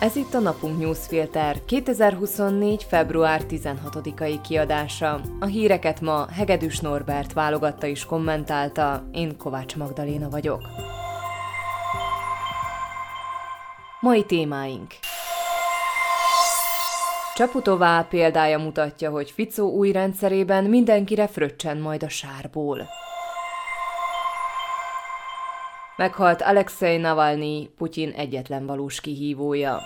Ez itt a Napunk Newsfilter 2024. február 16-ai kiadása. A híreket ma Hegedűs Norbert válogatta és kommentálta, én Kovács Magdaléna vagyok. Mai témáink Csaputová példája mutatja, hogy Ficó új rendszerében mindenkire fröccsen majd a sárból. Meghalt Alexei Navalnyi, Putyin egyetlen valós kihívója.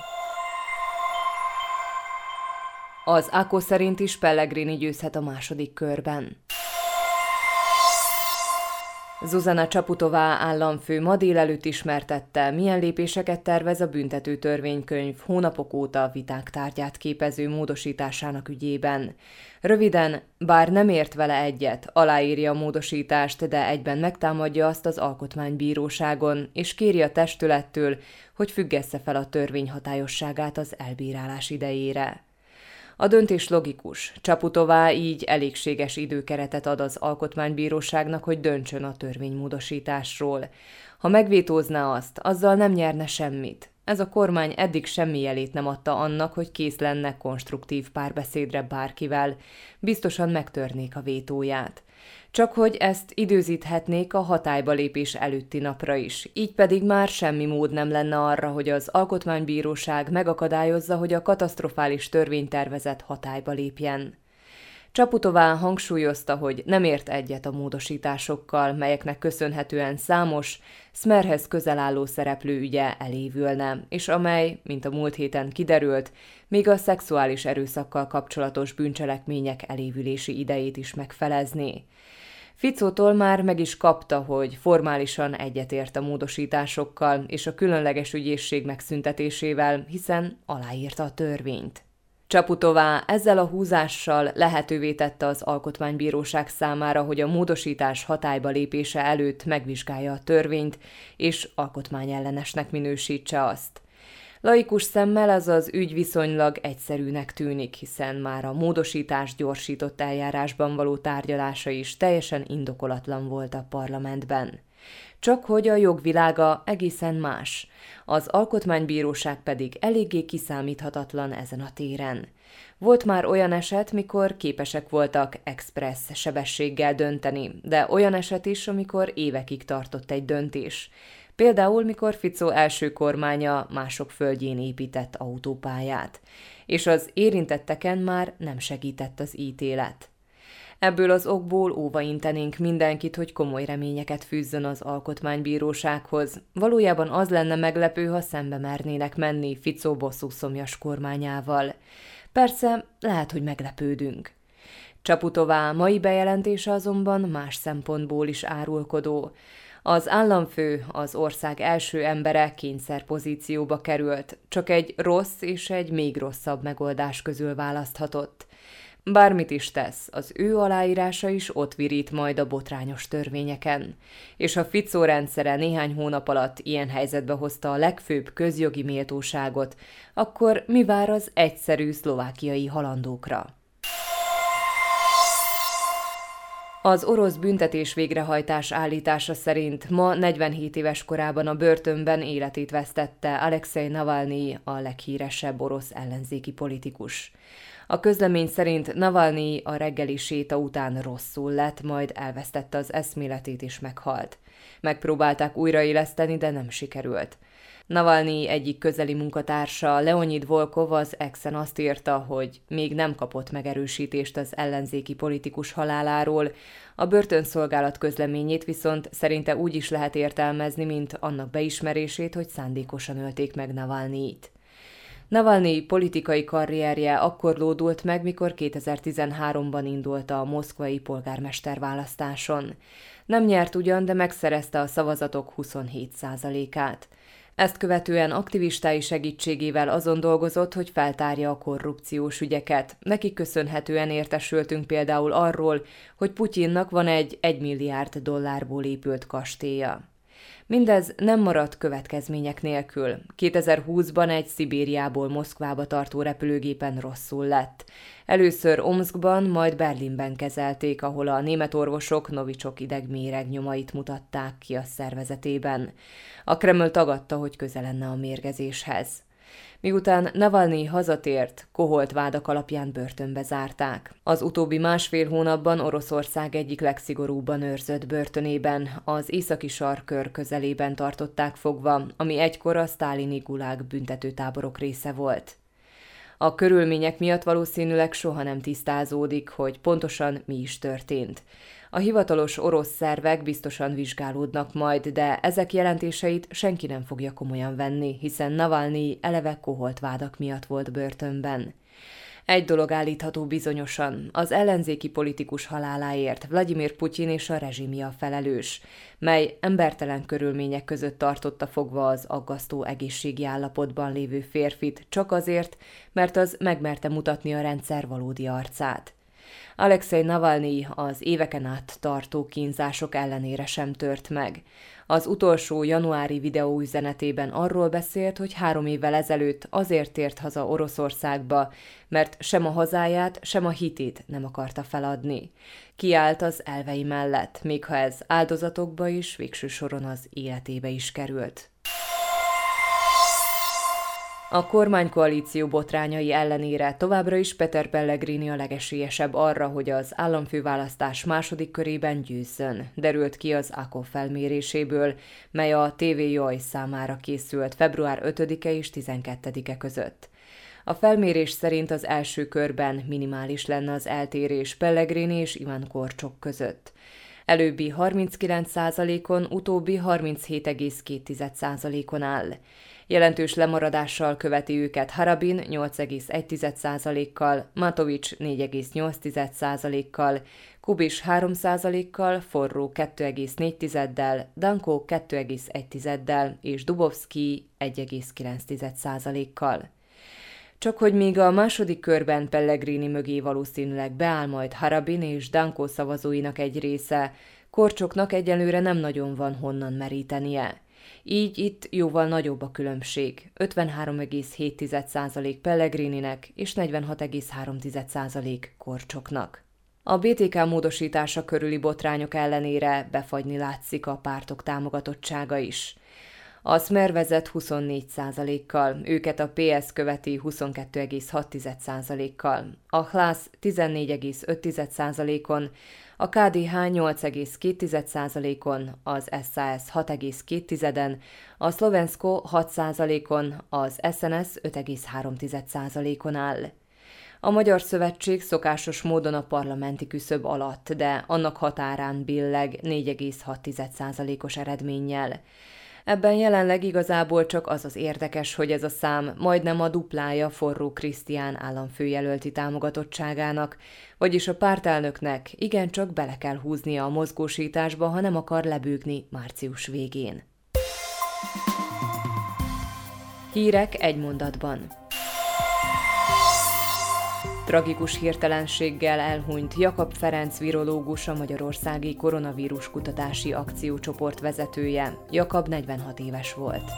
Az AKO szerint is Pellegrini győzhet a második körben. Zuzana Csaputová államfő ma délelőtt ismertette, milyen lépéseket tervez a büntető törvénykönyv hónapok óta viták tárgyát képező módosításának ügyében. Röviden, bár nem ért vele egyet, aláírja a módosítást, de egyben megtámadja azt az alkotmánybíróságon, és kéri a testülettől, hogy függesse fel a törvény hatályosságát az elbírálás idejére. A döntés logikus. Csaputová így elégséges időkeretet ad az alkotmánybíróságnak, hogy döntsön a törvénymódosításról. Ha megvétózná azt, azzal nem nyerne semmit. Ez a kormány eddig semmi jelét nem adta annak, hogy kész lenne konstruktív párbeszédre bárkivel. Biztosan megtörnék a vétóját. Csak hogy ezt időzíthetnék a hatályba lépés előtti napra is, így pedig már semmi mód nem lenne arra, hogy az Alkotmánybíróság megakadályozza, hogy a katasztrofális törvénytervezet hatályba lépjen. Csaputová hangsúlyozta, hogy nem ért egyet a módosításokkal, melyeknek köszönhetően számos, Smerhez közel álló szereplő ügye elévülne, és amely, mint a múlt héten kiderült, még a szexuális erőszakkal kapcsolatos bűncselekmények elévülési idejét is megfelezné. Ficótól már meg is kapta, hogy formálisan egyetért a módosításokkal és a különleges ügyészség megszüntetésével, hiszen aláírta a törvényt. Csaputová ezzel a húzással lehetővé tette az Alkotmánybíróság számára, hogy a módosítás hatályba lépése előtt megvizsgálja a törvényt, és alkotmányellenesnek minősítse azt. Laikus szemmel az az ügy viszonylag egyszerűnek tűnik, hiszen már a módosítás gyorsított eljárásban való tárgyalása is teljesen indokolatlan volt a parlamentben. Csak hogy a jogvilága egészen más, az alkotmánybíróság pedig eléggé kiszámíthatatlan ezen a téren. Volt már olyan eset, mikor képesek voltak express sebességgel dönteni, de olyan eset is, amikor évekig tartott egy döntés. Például, mikor Ficó első kormánya mások földjén épített autópályát, és az érintetteken már nem segített az ítélet. Ebből az okból óvaintenénk mindenkit, hogy komoly reményeket fűzzön az alkotmánybírósághoz. Valójában az lenne meglepő, ha szembe mernének menni Ficó bosszú szomjas kormányával. Persze, lehet, hogy meglepődünk. Csaputová mai bejelentése azonban más szempontból is árulkodó. Az államfő, az ország első embere kényszerpozícióba került, csak egy rossz és egy még rosszabb megoldás közül választhatott. Bármit is tesz, az ő aláírása is ott virít majd a botrányos törvényeken. És ha Ficó rendszere néhány hónap alatt ilyen helyzetbe hozta a legfőbb közjogi méltóságot, akkor mi vár az egyszerű szlovákiai halandókra? Az orosz büntetés végrehajtás állítása szerint ma 47 éves korában a börtönben életét vesztette Alexei Navalnyi, a leghíresebb orosz ellenzéki politikus. A közlemény szerint Navalnyi a reggeli séta után rosszul lett, majd elvesztette az eszméletét és meghalt. Megpróbálták újraéleszteni, de nem sikerült. Navalnyi egyik közeli munkatársa, Leonid Volkov az Exen azt írta, hogy még nem kapott megerősítést az ellenzéki politikus haláláról, a börtönszolgálat közleményét viszont szerinte úgy is lehet értelmezni, mint annak beismerését, hogy szándékosan ölték meg Navalnyit. Navalnyi politikai karrierje akkor lódult meg, mikor 2013-ban indult a moszkvai polgármester választáson. Nem nyert ugyan, de megszerezte a szavazatok 27%-át. Ezt követően aktivistái segítségével azon dolgozott, hogy feltárja a korrupciós ügyeket. Neki köszönhetően értesültünk például arról, hogy Putyinnak van egy 1 milliárd dollárból épült kastélya. Mindez nem maradt következmények nélkül. 2020-ban egy Szibériából Moszkvába tartó repülőgépen rosszul lett. Először Omskban, majd Berlinben kezelték, ahol a német orvosok novicsok idegméreg nyomait mutatták ki a szervezetében. A Kreml tagadta, hogy közel lenne a mérgezéshez. Miután Navalnyi hazatért, koholt vádak alapján börtönbe zárták. Az utóbbi másfél hónapban Oroszország egyik legszigorúbban őrzött börtönében, az északi sarkör közelében tartották fogva, ami egykor a sztálini gulág büntetőtáborok része volt. A körülmények miatt valószínűleg soha nem tisztázódik, hogy pontosan mi is történt. A hivatalos orosz szervek biztosan vizsgálódnak majd, de ezek jelentéseit senki nem fogja komolyan venni, hiszen Navalnyi eleve koholt vádak miatt volt börtönben. Egy dolog állítható bizonyosan, az ellenzéki politikus haláláért Vladimir Putyin és a rezsimia felelős, mely embertelen körülmények között tartotta fogva az aggasztó egészségi állapotban lévő férfit, csak azért, mert az megmerte mutatni a rendszer valódi arcát. Alexei Navalnyi az éveken át tartó kínzások ellenére sem tört meg. Az utolsó januári videóüzenetében arról beszélt, hogy három évvel ezelőtt azért tért haza Oroszországba, mert sem a hazáját, sem a hitét nem akarta feladni. Kiállt az elvei mellett, még ha ez áldozatokba is, végső soron az életébe is került. A kormánykoalíció botrányai ellenére továbbra is Peter Pellegrini a legesélyesebb arra, hogy az államfőválasztás második körében győzzön, derült ki az AKO felméréséből, mely a TV Joj számára készült február 5-e és 12-e között. A felmérés szerint az első körben minimális lenne az eltérés Pellegrini és Ivan Korcsok között. Előbbi 39%-on, utóbbi 37,2%-on áll. Jelentős lemaradással követi őket Harabin 8,1%-kal, Matovics 4,8%-kal, Kubis 3%-kal, Forró 2,4-del, Danko 2,1-del és Dubovski 1,9%-kal. Csak hogy még a második körben Pellegrini mögé valószínűleg beáll majd Harabin és Danko szavazóinak egy része, Korcsoknak egyelőre nem nagyon van honnan merítenie. Így itt jóval nagyobb a különbség, 53,7% Pellegrininek és 46,3% Korcsoknak. A BTK módosítása körüli botrányok ellenére befagyni látszik a pártok támogatottsága is. A Smer vezet 24%-kal, őket a PS követi 22,6%-kal, a Hlász 14,5%-on, a KDH 8,2%-on, az SAS 6,2%-en, a Szlovensko 6%-on, az SNS 5,3%-on áll. A Magyar Szövetség szokásos módon a parlamenti küszöb alatt, de annak határán billeg 4,6%-os eredménnyel. Ebben jelenleg igazából csak az az érdekes, hogy ez a szám majdnem a duplája forró Krisztián államfőjelölti támogatottságának, vagyis a pártelnöknek igencsak bele kell húznia a mozgósításba, ha nem akar lebőgni március végén. Hírek egy mondatban. Tragikus hirtelenséggel elhunyt Jakab Ferenc virológus, a Magyarországi Koronavírus Kutatási Akciócsoport vezetője. Jakab 46 éves volt.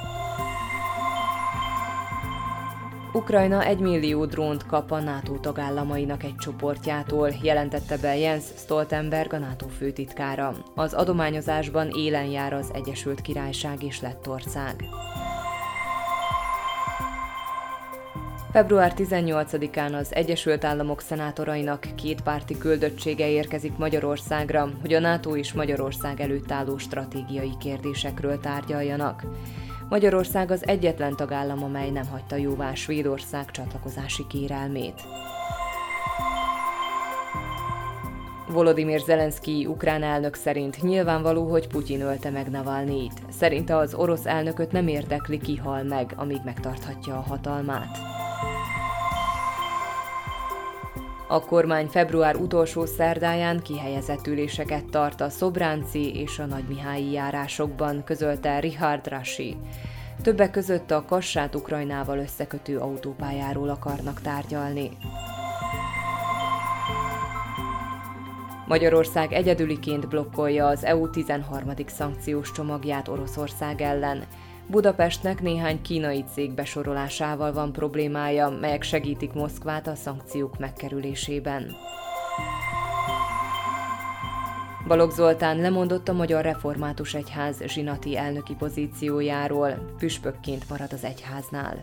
Ukrajna egy millió drónt kap a NATO tagállamainak egy csoportjától, jelentette be Jens Stoltenberg, a NATO főtitkára. Az adományozásban élen jár az Egyesült Királyság és Lettország. Február 18-án az Egyesült Államok szenátorainak két párti küldöttsége érkezik Magyarországra, hogy a NATO és Magyarország előtt álló stratégiai kérdésekről tárgyaljanak. Magyarország az egyetlen tagállam, amely nem hagyta jóvá Svédország csatlakozási kérelmét. Volodymyr Zelenszky ukrán elnök szerint nyilvánvaló, hogy Putyin ölte meg Navalnyit. Szerinte az orosz elnököt nem érdekli, ki hal meg, amíg megtarthatja a hatalmát. A kormány február utolsó szerdáján kihelyezett üléseket tart a Szobránci és a Nagymihályi járásokban, közölte Richard Rashi. Többek között a Kassát Ukrajnával összekötő autópályáról akarnak tárgyalni. Magyarország egyedüliként blokkolja az EU 13. szankciós csomagját Oroszország ellen. Budapestnek néhány kínai cég besorolásával van problémája, melyek segítik Moszkvát a szankciók megkerülésében. Balogh Zoltán lemondott a Magyar Református Egyház zsinati elnöki pozíciójáról, püspökként marad az egyháznál.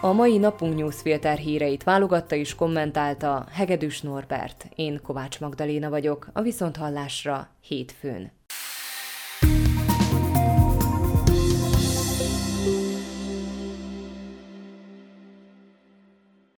A mai napunk newsfilter híreit válogatta és kommentálta Hegedűs Norbert. Én Kovács Magdaléna vagyok, a Viszonthallásra hétfőn.